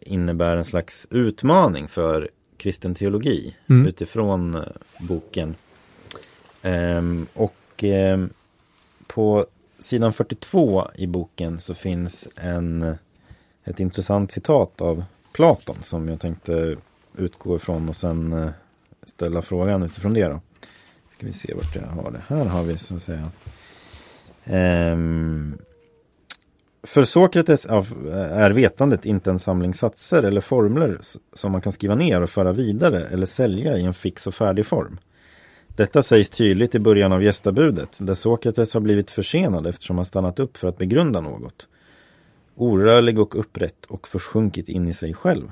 [SPEAKER 1] innebär en slags utmaning för kristen teologi mm. utifrån eh, boken. Ehm, och eh, på sidan 42 i boken så finns en, ett intressant citat av Platon som jag tänkte utgå ifrån och sen eh, ställa frågan utifrån det då. Ska vi se vart jag har det. Här har vi så att säga. Um, för Sokrates eh, är vetandet inte en samling satser eller formler som man kan skriva ner och föra vidare eller sälja i en fix och färdig form. Detta sägs tydligt i början av gästabudet, där Sokrates har blivit försenad eftersom han stannat upp för att begrunda något. Orörlig och upprätt och försjunkit in i sig själv.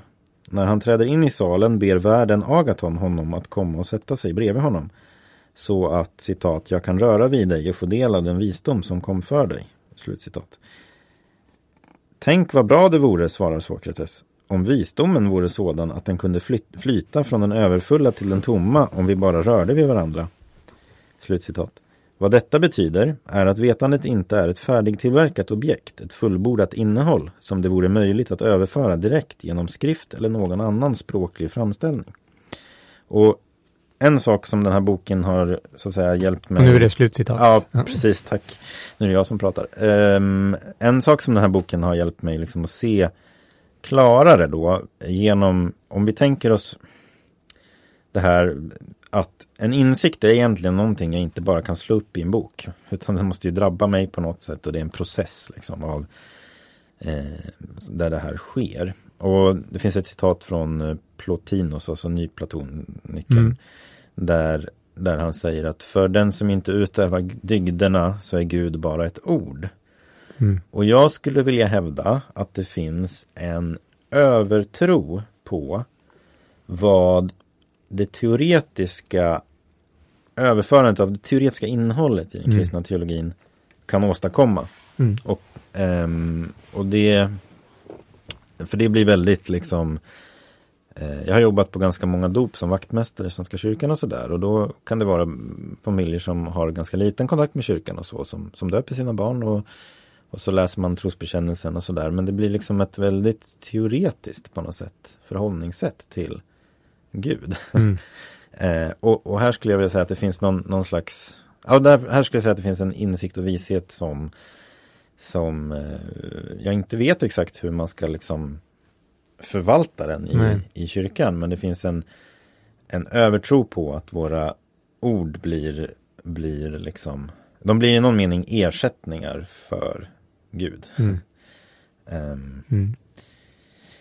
[SPEAKER 1] När han träder in i salen ber värden Agaton honom att komma och sätta sig bredvid honom. Så att, citat, jag kan röra vid dig och få del av den visdom som kom för dig. Slutcitat. Tänk vad bra det vore, svarar Sokrates, om visdomen vore sådan att den kunde flyta från den överfulla till den tomma om vi bara rörde vid varandra. Slutcitat. Vad detta betyder är att vetandet inte är ett färdigtillverkat objekt, ett fullbordat innehåll som det vore möjligt att överföra direkt genom skrift eller någon annan språklig framställning. Och en sak som den här boken har så att säga hjälpt mig.
[SPEAKER 2] Och nu är det slutcitat.
[SPEAKER 1] Ja, precis. Tack. Nu är det jag som pratar. Um, en sak som den här boken har hjälpt mig liksom att se klarare då genom, om vi tänker oss det här att en insikt är egentligen någonting jag inte bara kan slå upp i en bok. Utan den måste ju drabba mig på något sätt och det är en process liksom av eh, där det här sker. Och det finns ett citat från eh, Plotinos, alltså nyplatoniken, mm. Där, där han säger att för den som inte utövar dygderna så är Gud bara ett ord. Mm. Och jag skulle vilja hävda att det finns en övertro på vad det teoretiska överförandet av det teoretiska innehållet i den mm. kristna teologin kan åstadkomma. Mm. Och, um, och det för det blir väldigt liksom Jag har jobbat på ganska många dop som vaktmästare i Svenska kyrkan och sådär och då kan det vara familjer som har ganska liten kontakt med kyrkan och så som, som döper sina barn och, och så läser man trosbekännelsen och sådär men det blir liksom ett väldigt teoretiskt på något sätt förhållningssätt till Gud. Mm. eh, och, och, här skulle jag vilja säga att det finns någon, någon slags Ja, där, här skulle jag säga att det finns en insikt och vishet som som eh, jag inte vet exakt hur man ska liksom förvalta den i, i kyrkan. Men det finns en, en övertro på att våra ord blir, blir liksom, de blir i någon mening ersättningar för Gud. Mm. um, mm.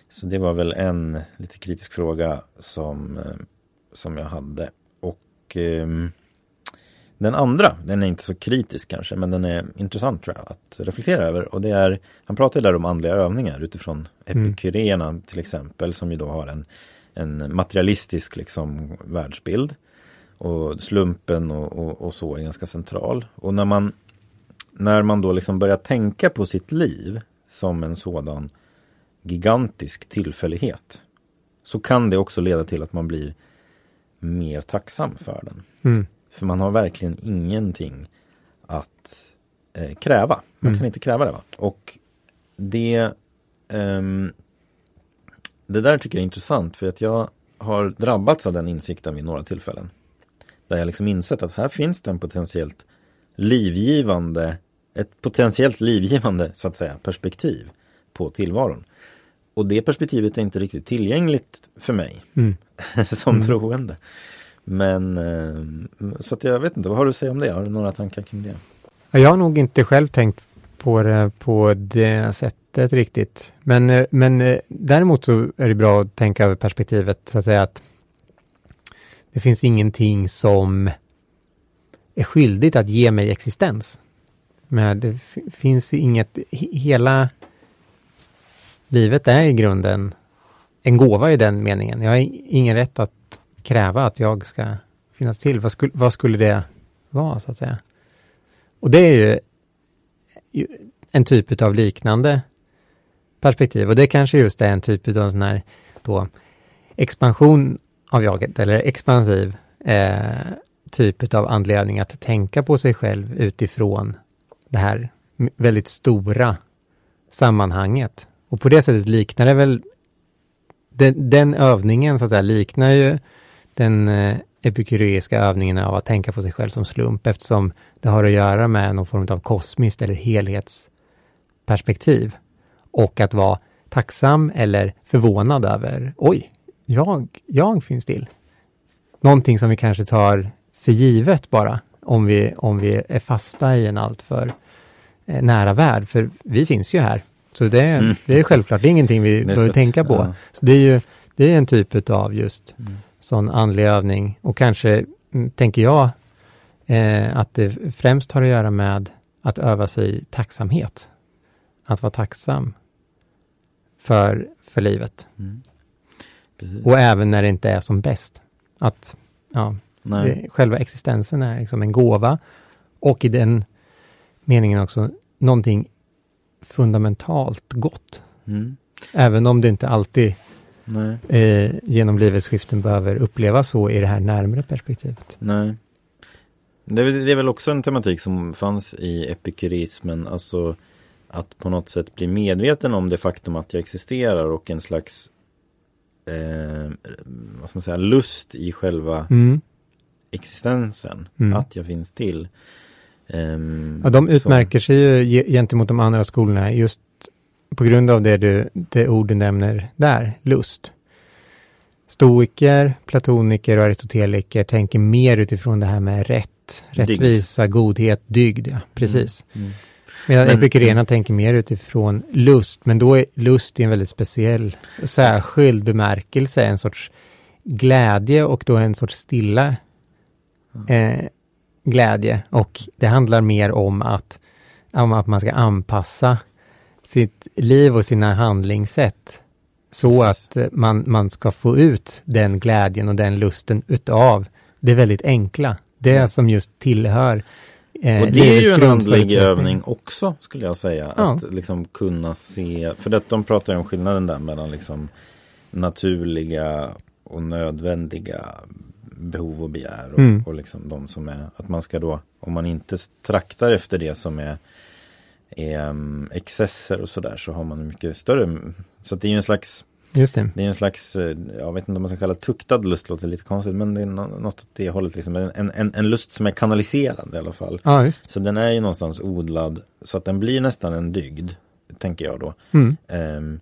[SPEAKER 1] Så det var väl en lite kritisk fråga som, eh, som jag hade. Och um, den andra, den är inte så kritisk kanske, men den är intressant tror jag att reflektera över. Och det är, han pratar där om andliga övningar utifrån mm. epikyreerna mm. till exempel, som ju då har en, en materialistisk liksom världsbild. Och slumpen och, och, och, så är ganska central. Och när man, när man då liksom börjar tänka på sitt liv som en sådan gigantisk tillfällighet. Så kan det också leda till att man blir mer tacksam för den. Mm. För man har verkligen ingenting att eh, kräva. Man mm. kan inte kräva det. Va? Och det, um, det där tycker jag är intressant för att jag har drabbats av den insikten vid några tillfällen. Där jag liksom insett att här finns det en potentiellt livgivande, ett potentiellt livgivande så att säga perspektiv på tillvaron. Och det perspektivet är inte riktigt tillgängligt för mig mm. som mm. troende. Men eh, så att jag vet inte, vad har du att säga om det? Har du några tankar kring det?
[SPEAKER 2] Jag har nog inte själv tänkt på det på det sättet riktigt. Men, eh, men eh, däremot så är det bra att tänka över perspektivet så att säga att det finns ingenting som är skyldigt att ge mig existens. Men det finns inget, hela livet är i grunden en gåva i den meningen. Jag har ingen rätt att kräva att jag ska finnas till? Vad skulle, vad skulle det vara, så att säga? Och det är ju en typ av liknande perspektiv och det kanske just är en typ av sån här då expansion av jaget eller expansiv eh, typ av anledning att tänka på sig själv utifrån det här väldigt stora sammanhanget. Och på det sättet liknar det väl den, den övningen så att säga liknar ju den eh, epikureiska övningen av att tänka på sig själv som slump eftersom det har att göra med någon form av kosmiskt eller helhetsperspektiv. Och att vara tacksam eller förvånad över, oj, jag, jag finns till. Någonting som vi kanske tar för givet bara, om vi, om vi är fasta i en alltför eh, nära värld, för vi finns ju här. Så det, mm. det är självklart, det är ingenting vi behöver tänka på. Ja. Så det är ju det är en typ av just mm sån andlig övning och kanske mm, tänker jag eh, att det främst har att göra med att öva sig i tacksamhet. Att vara tacksam för, för livet. Mm. Och även när det inte är som bäst. Att ja, det, själva existensen är liksom en gåva och i den meningen också någonting fundamentalt gott. Mm. Även om det inte alltid eh, genom livets skiften behöver upplevas så i det här närmare perspektivet.
[SPEAKER 1] Nej. Det är, det är väl också en tematik som fanns i epikurismen, alltså att på något sätt bli medveten om det faktum att jag existerar och en slags eh, vad ska man säga, lust i själva mm. existensen, mm. att jag finns till.
[SPEAKER 2] Um, ja, de utmärker så. sig ju gentemot de andra skolorna just på grund av det, du, det ord du nämner där, lust. Stoiker, platoniker och aristoteliker tänker mer utifrån det här med rätt, rättvisa, dygd. godhet, dygd. Ja, precis. Mm. Mm. Medan epikurerna tänker mer utifrån lust, men då är lust i en väldigt speciell, särskild bemärkelse, en sorts glädje och då en sorts stilla eh, glädje. Och det handlar mer om att, om att man ska anpassa sitt liv och sina handlingssätt så
[SPEAKER 1] Precis.
[SPEAKER 2] att eh, man, man ska få ut den glädjen och den lusten utav det väldigt enkla. Det
[SPEAKER 1] Mm.
[SPEAKER 2] som just tillhör eh,
[SPEAKER 1] Och det är ju en andlig övning också skulle jag säga.
[SPEAKER 2] Ja.
[SPEAKER 1] Att liksom kunna se, för det, de pratar ju om skillnaden där mellan liksom naturliga och nödvändiga behov och begär. Och,
[SPEAKER 2] Mm.
[SPEAKER 1] och liksom de som är, att man ska då, om man inte traktar efter det som är, är um, excesser och sådär så har man mycket större. Så det är ju en slags
[SPEAKER 2] Just det.
[SPEAKER 1] det är en slags, eh, jag vet inte om man ska kalla det tuktad lust, låter lite konstigt, men det är nå- något åt det hållet. Liksom. En, en, en lust som är kanaliserad i alla fall.
[SPEAKER 2] Ja, visst.
[SPEAKER 1] Så den är ju någonstans odlad så att den blir nästan en dygd, tänker jag då.
[SPEAKER 2] Mm.
[SPEAKER 1] Ehm,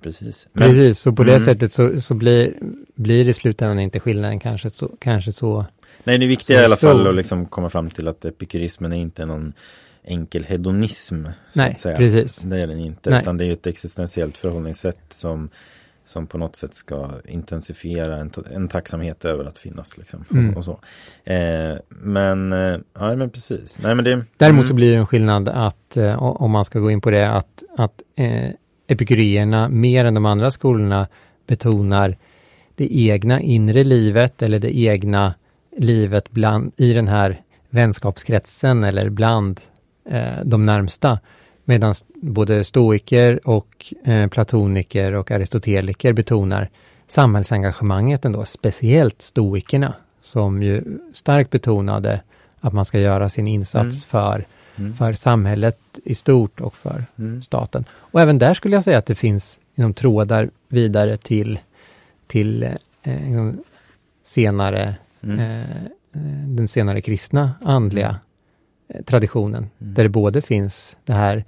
[SPEAKER 1] precis. Men,
[SPEAKER 2] Precis, så på det
[SPEAKER 1] Mm.
[SPEAKER 2] sättet så, så blir, blir det i slutändan inte skillnaden kanske så, kanske så.
[SPEAKER 1] Nej, det viktiga är i alla fall att liksom komma fram till att epikurismen är inte någon enkel hedonism. Så
[SPEAKER 2] Nej, precis.
[SPEAKER 1] Det är den inte,
[SPEAKER 2] Nej.
[SPEAKER 1] utan det är ju ett existentiellt förhållningssätt som som på något sätt ska intensifiera en, en tacksamhet över att finnas. Liksom,
[SPEAKER 2] Mm.
[SPEAKER 1] och så. Eh, men, eh, ja men precis. Nej, men det,
[SPEAKER 2] Däremot
[SPEAKER 1] mm,
[SPEAKER 2] så blir det en skillnad att, eh, om man ska gå in på det, att, att eh, epikurierna mer än de andra skolorna betonar det egna inre livet eller det egna livet bland, i den här vänskapskretsen eller bland eh, de närmsta. Medan både stoiker och eh, platoniker och aristoteliker betonar samhällsengagemanget ändå, speciellt stoikerna som ju starkt betonade att man ska göra sin insats
[SPEAKER 1] Mm.
[SPEAKER 2] för,
[SPEAKER 1] mm,
[SPEAKER 2] för samhället i stort och för
[SPEAKER 1] mm,
[SPEAKER 2] staten. Och även där skulle jag säga att det finns inom trådar vidare till, till eh, senare,
[SPEAKER 1] mm,
[SPEAKER 2] eh, eh, den senare kristna andliga eh, traditionen.
[SPEAKER 1] Mm.
[SPEAKER 2] Där det både finns det här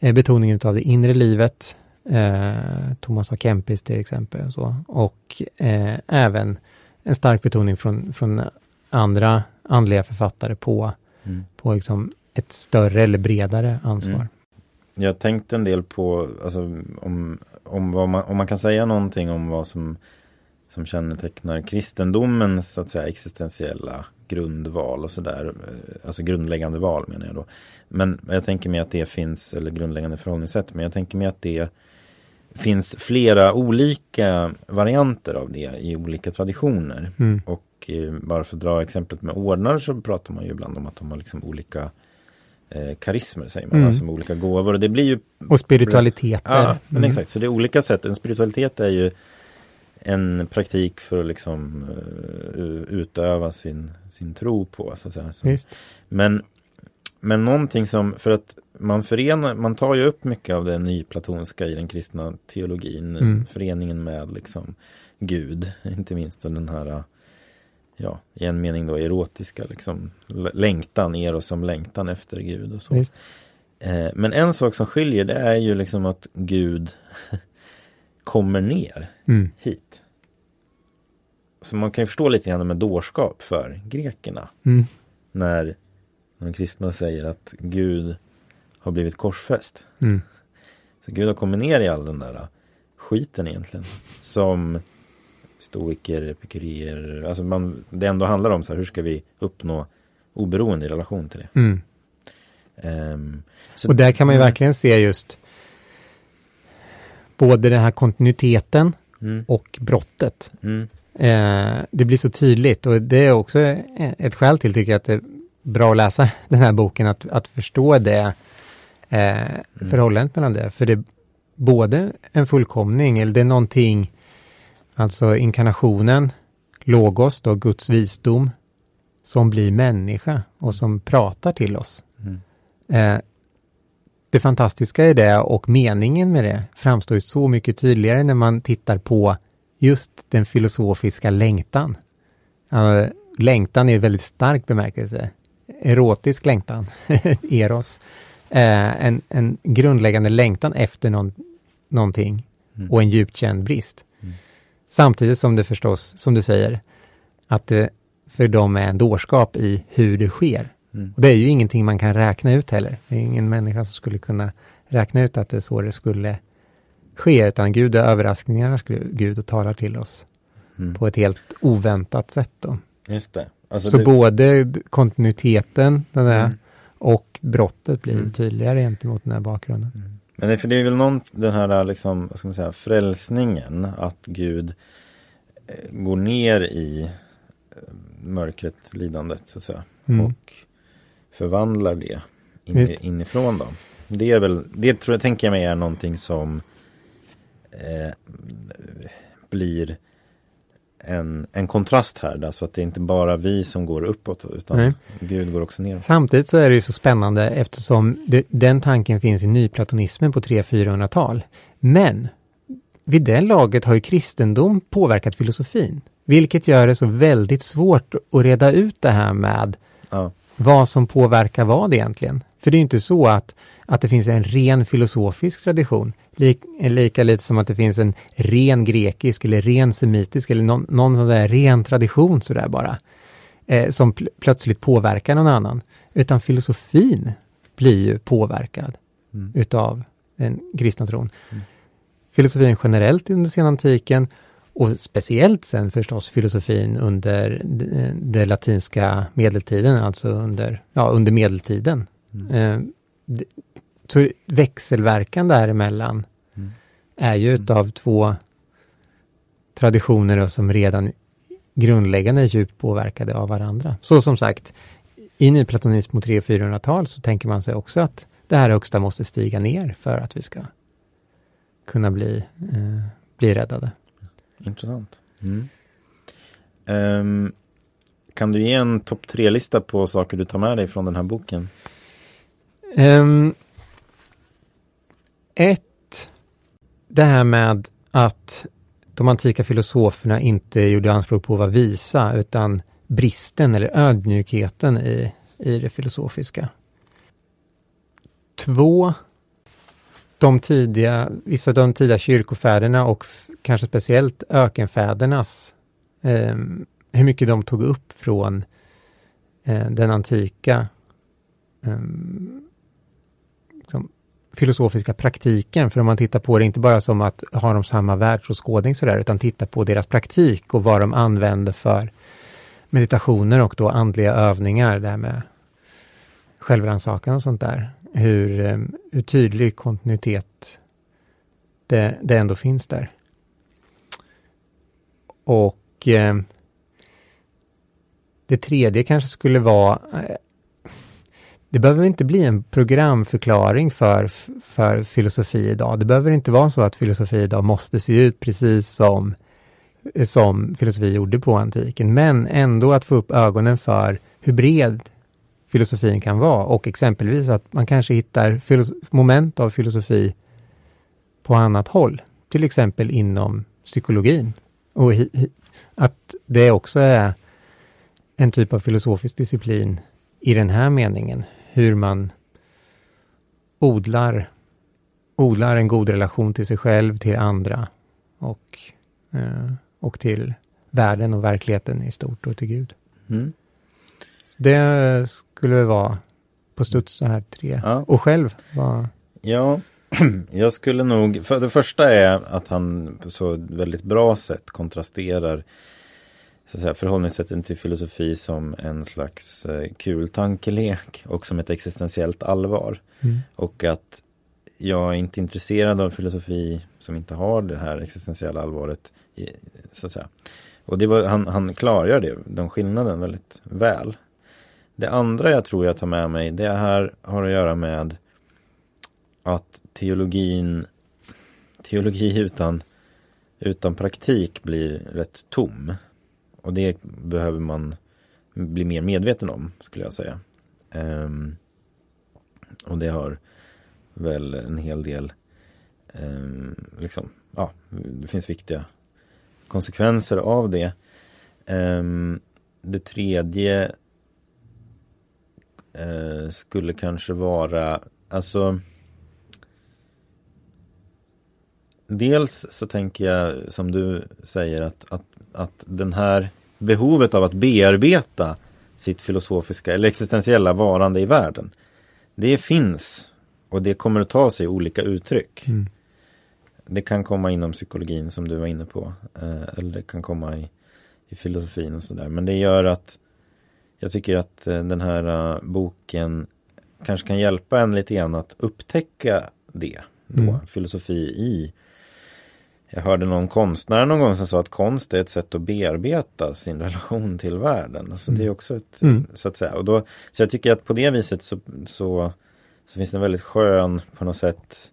[SPEAKER 2] eh, betoningen av det inre livet, eh, Thomas A. Kempis till exempel, och, så, och eh, även en stark betoning från, från andra andliga författare på,
[SPEAKER 1] mm.
[SPEAKER 2] på liksom ett större eller bredare ansvar.
[SPEAKER 1] Mm. Jag tänkte en del på, alltså, om, om, vad man, om man kan säga någonting om vad som, som kännetecknar kristendomens så att säga, existentiella grundval och sådär. eh, Alltså grundläggande val menar jag då. Men jag tänker mig att det finns, eller grundläggande förhållningssätt, men jag tänker mig att det finns flera olika varianter av det i olika traditioner.
[SPEAKER 2] Mm.
[SPEAKER 1] Och eh, bara för att dra exemplet med ordnar så pratar man ju ibland om att de har liksom olika eh, karismer säger man,
[SPEAKER 2] Mm.
[SPEAKER 1] alltså olika gåvor. Och det blir ju
[SPEAKER 2] Och spiritualiteter.
[SPEAKER 1] Ja, men
[SPEAKER 2] Mm.
[SPEAKER 1] exakt. Så det är olika sätt. En spiritualitet är ju en praktik för att liksom eh, utöva sin, sin tro på. Så att säga. Så. Men, men någonting som, för att man förenar, man tar ju upp mycket av det nyplatonska i den kristna teologin.
[SPEAKER 2] Mm.
[SPEAKER 1] Föreningen med liksom Gud, inte minst och den här Ja, i en mening då erotiska liksom längtan, eros som längtan efter Gud och så.
[SPEAKER 2] Visst.
[SPEAKER 1] Eh, men en sak som skiljer det är ju liksom att Gud kommer ner
[SPEAKER 2] Mm.
[SPEAKER 1] hit. Så man kan ju förstå lite grann med dårskap för grekerna.
[SPEAKER 2] Mm.
[SPEAKER 1] När de kristna säger att Gud har blivit korsfäst.
[SPEAKER 2] Mm.
[SPEAKER 1] Så Gud har kommit ner i all den där skiten egentligen. Som stoiker, epikureer, alltså man, det ändå handlar om så här, hur ska vi uppnå oberoende i relation till det.
[SPEAKER 2] Mm.
[SPEAKER 1] Så-
[SPEAKER 2] Och där kan man ju verkligen se just både den här kontinuiteten
[SPEAKER 1] Mm,
[SPEAKER 2] och brottet.
[SPEAKER 1] mm,
[SPEAKER 2] Eh, det blir så tydligt och det är också ett skäl till tycker jag att det är bra att läsa den här boken, att, att förstå det eh, förhållandet mellan det. För det är både en fullkomning, eller det är någonting, alltså inkarnationen, logos då, Guds visdom, som blir människa och som pratar till oss.
[SPEAKER 1] mm,
[SPEAKER 2] Eh, det fantastiska i det och meningen med det framstår ju så mycket tydligare när man tittar på just den filosofiska längtan. Längtan är väldigt stark bemärkelse. Erotisk längtan, eros. Eh, en, en grundläggande längtan efter någon, någonting
[SPEAKER 1] Mm.
[SPEAKER 2] och en djupt känd brist.
[SPEAKER 1] Mm.
[SPEAKER 2] Samtidigt som det förstås, som du säger, att det för dem är en dårskap i hur det sker. Mm. Och det är ju ingenting man kan räkna ut heller. Det är ingen människa som skulle kunna räkna ut att det är så det skulle ske, utan Gud är överraskningarnas Gud och talar till oss mm. på ett helt oväntat sätt. Då.
[SPEAKER 1] Just det.
[SPEAKER 2] Alltså så det... både kontinuiteten den är, mm. och brottet blir mm. tydligare gentemot den här bakgrunden. Mm.
[SPEAKER 1] Men det, för det är väl någon, den här liksom, vad ska man säga, frälsningen, att Gud eh, går ner i eh, mörkret, lidandet så att säga. Mm. Och förvandlar det in, inifrån då. Det är väl, det tror jag, tänker jag mig är någonting som eh, blir en, en kontrast här. Där, så att det är inte bara vi som går uppåt utan Nej. Gud går också ner.
[SPEAKER 2] Samtidigt så är det ju så spännande eftersom det, den tanken finns i nyplatonismen på 300-400-tal. Men vid det laget har ju kristendom påverkat filosofin. Vilket gör det så väldigt svårt att reda ut det här med ja. Vad som påverkar vad egentligen. För det är inte så att, att det finns en ren filosofisk tradition. Lik, lika lite som att det finns en ren grekisk eller ren semitisk eller någon, någon sån där ren tradition sådär bara. Eh, som pl plötsligt påverkar någon annan. Utan filosofin blir ju påverkad mm. utav den kristna tron. Mm. Filosofin generellt under senantiken och speciellt sen förstås filosofin under den latinska medeltiden, alltså under, ja, under medeltiden. Mm. Eh, så växelverkan däremellan mm. är ju mm. utav två traditioner som redan grundläggande är djupt påverkade av varandra. Så som sagt, i nyplatonism mot 300-400-tal så tänker man sig också att det här högsta måste stiga ner för att vi ska kunna bli, eh, bli räddade.
[SPEAKER 1] Intressant. Mm. Um, kan du ge en topp tre-lista på saker du tar med dig från den här boken?
[SPEAKER 2] Um, ett, det här med att de antika filosoferna inte gjorde anspråk på att vara visa, utan bristen eller ödmjukheten i, i det filosofiska. Två, de tidiga, vissa av de tidiga kyrkofäderna och kanske speciellt ökenfädernas, eh, hur mycket de tog upp från eh, den antika eh, liksom, filosofiska praktiken. För om man tittar på det, inte bara som att ha de samma världsåskådning sådär, utan titta på deras praktik och vad de använder för meditationer och då andliga övningar, det här med självrannsakan och sånt där. Hur, eh, hur tydlig kontinuitet det, det ändå finns där. Och eh, det tredje kanske skulle vara eh, det behöver inte bli en programförklaring för, för filosofi idag. Det behöver inte vara så att filosofi idag måste se ut precis som, som filosofi gjorde på antiken, men ändå att få upp ögonen för hur bred filosofin kan vara och exempelvis att man kanske hittar moment av filosofi på annat håll, till exempel inom psykologin. Och att det också är en typ av filosofisk disciplin i den här meningen, hur man odlar, odlar en god relation till sig själv, till andra och, eh, och till världen och verkligheten i stort och till Gud. Mm. Det skulle väl vara på studs så här tre. Ja. Och själv? Vad...
[SPEAKER 1] Ja, jag skulle nog, för det första är att han på så väldigt bra sätt kontrasterar så att säga, förhållningssättet till filosofi som en slags eh, kul tankelek och som ett existentiellt allvar. Mm. Och att jag är inte intresserad av filosofi som inte har det här existentiella allvaret. I, så att säga. Och det var, han, han klargör det, den skillnaden väldigt väl. Det andra jag tror jag tar med mig, det här har att göra med att teologin, teologi utan, utan praktik blir rätt tom. Och det behöver man bli mer medveten om, skulle jag säga. Um, och det har väl en hel del, um, liksom, ja, det finns viktiga konsekvenser av det. Um, det tredje uh, skulle kanske vara, alltså Dels så tänker jag som du säger att, att att den här behovet av att bearbeta sitt filosofiska eller existentiella varande i världen. Det finns och det kommer att ta sig olika uttryck.
[SPEAKER 2] Mm.
[SPEAKER 1] Det kan komma inom psykologin som du var inne på. Eh, eller det kan komma i, i filosofin och sådär. Men det gör att jag tycker att eh, den här uh, boken kanske kan hjälpa en lite grann att upptäcka det. Då,
[SPEAKER 2] Mm.
[SPEAKER 1] Filosofi i jag hörde någon konstnär någon gång som sa att konst är ett sätt att bearbeta sin relation till världen. Alltså det är också ett,
[SPEAKER 2] Mm.
[SPEAKER 1] så att säga. Och då, så jag tycker att på det viset så, så, så finns det en väldigt skön, på något sätt,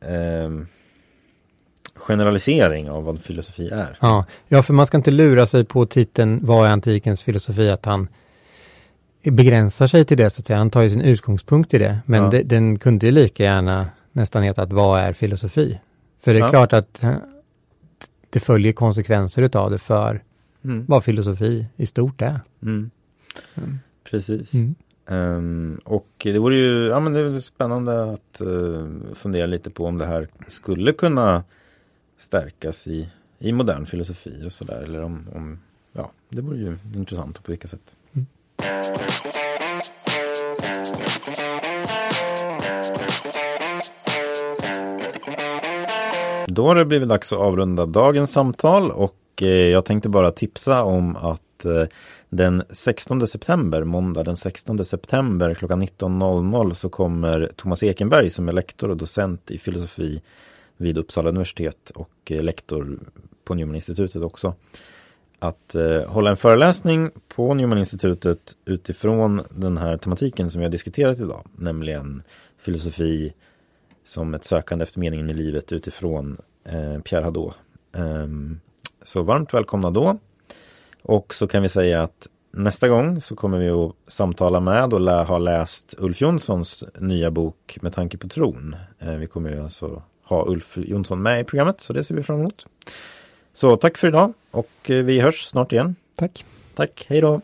[SPEAKER 1] ehm, generalisering av vad filosofi är.
[SPEAKER 2] Ja. ja, för man ska inte lura sig på titeln Vad är antikens filosofi? Att han begränsar sig till det, så att säga. Han tar ju sin utgångspunkt i det. Men
[SPEAKER 1] Ja.
[SPEAKER 2] det, den kunde ju lika gärna nästan heta att Vad är filosofi? För det är
[SPEAKER 1] Ja.
[SPEAKER 2] klart att eh, det följer konsekvenser utav det för
[SPEAKER 1] Mm.
[SPEAKER 2] vad filosofi i stort är.
[SPEAKER 1] Mm.
[SPEAKER 2] Mm.
[SPEAKER 1] Precis. Ehm, och det vore ju ja, men det är spännande att eh, fundera lite på om det här skulle kunna stärkas i, i modern filosofi och sådär. Eller om, om, ja, det vore ju intressant på vilka sätt.
[SPEAKER 2] Mm.
[SPEAKER 1] Då har det blivit dags att avrunda dagens samtal och eh, jag tänkte bara tipsa om att eh, den 16 september, måndag den 16 september klockan 19.00 så kommer Thomas Ekenberg som är lektor och docent i filosofi vid Uppsala universitet och eh, lektor på Newman-institutet också att eh, hålla en föreläsning på Newman-institutet utifrån den här tematiken som vi har diskuterat idag, nämligen filosofi som ett sökande efter meningen med livet utifrån eh, Pierre Hadot. Eh, så varmt välkomna då. Och så kan vi säga att nästa gång så kommer vi att samtala med och lä- ha läst Ulf Jonssons nya bok Med tanke på tron. Eh, vi kommer ju alltså ha Ulf Jonsson med i programmet så det ser vi fram emot. Så tack för idag och eh, vi hörs snart igen.
[SPEAKER 2] Tack.
[SPEAKER 1] Tack, hej då!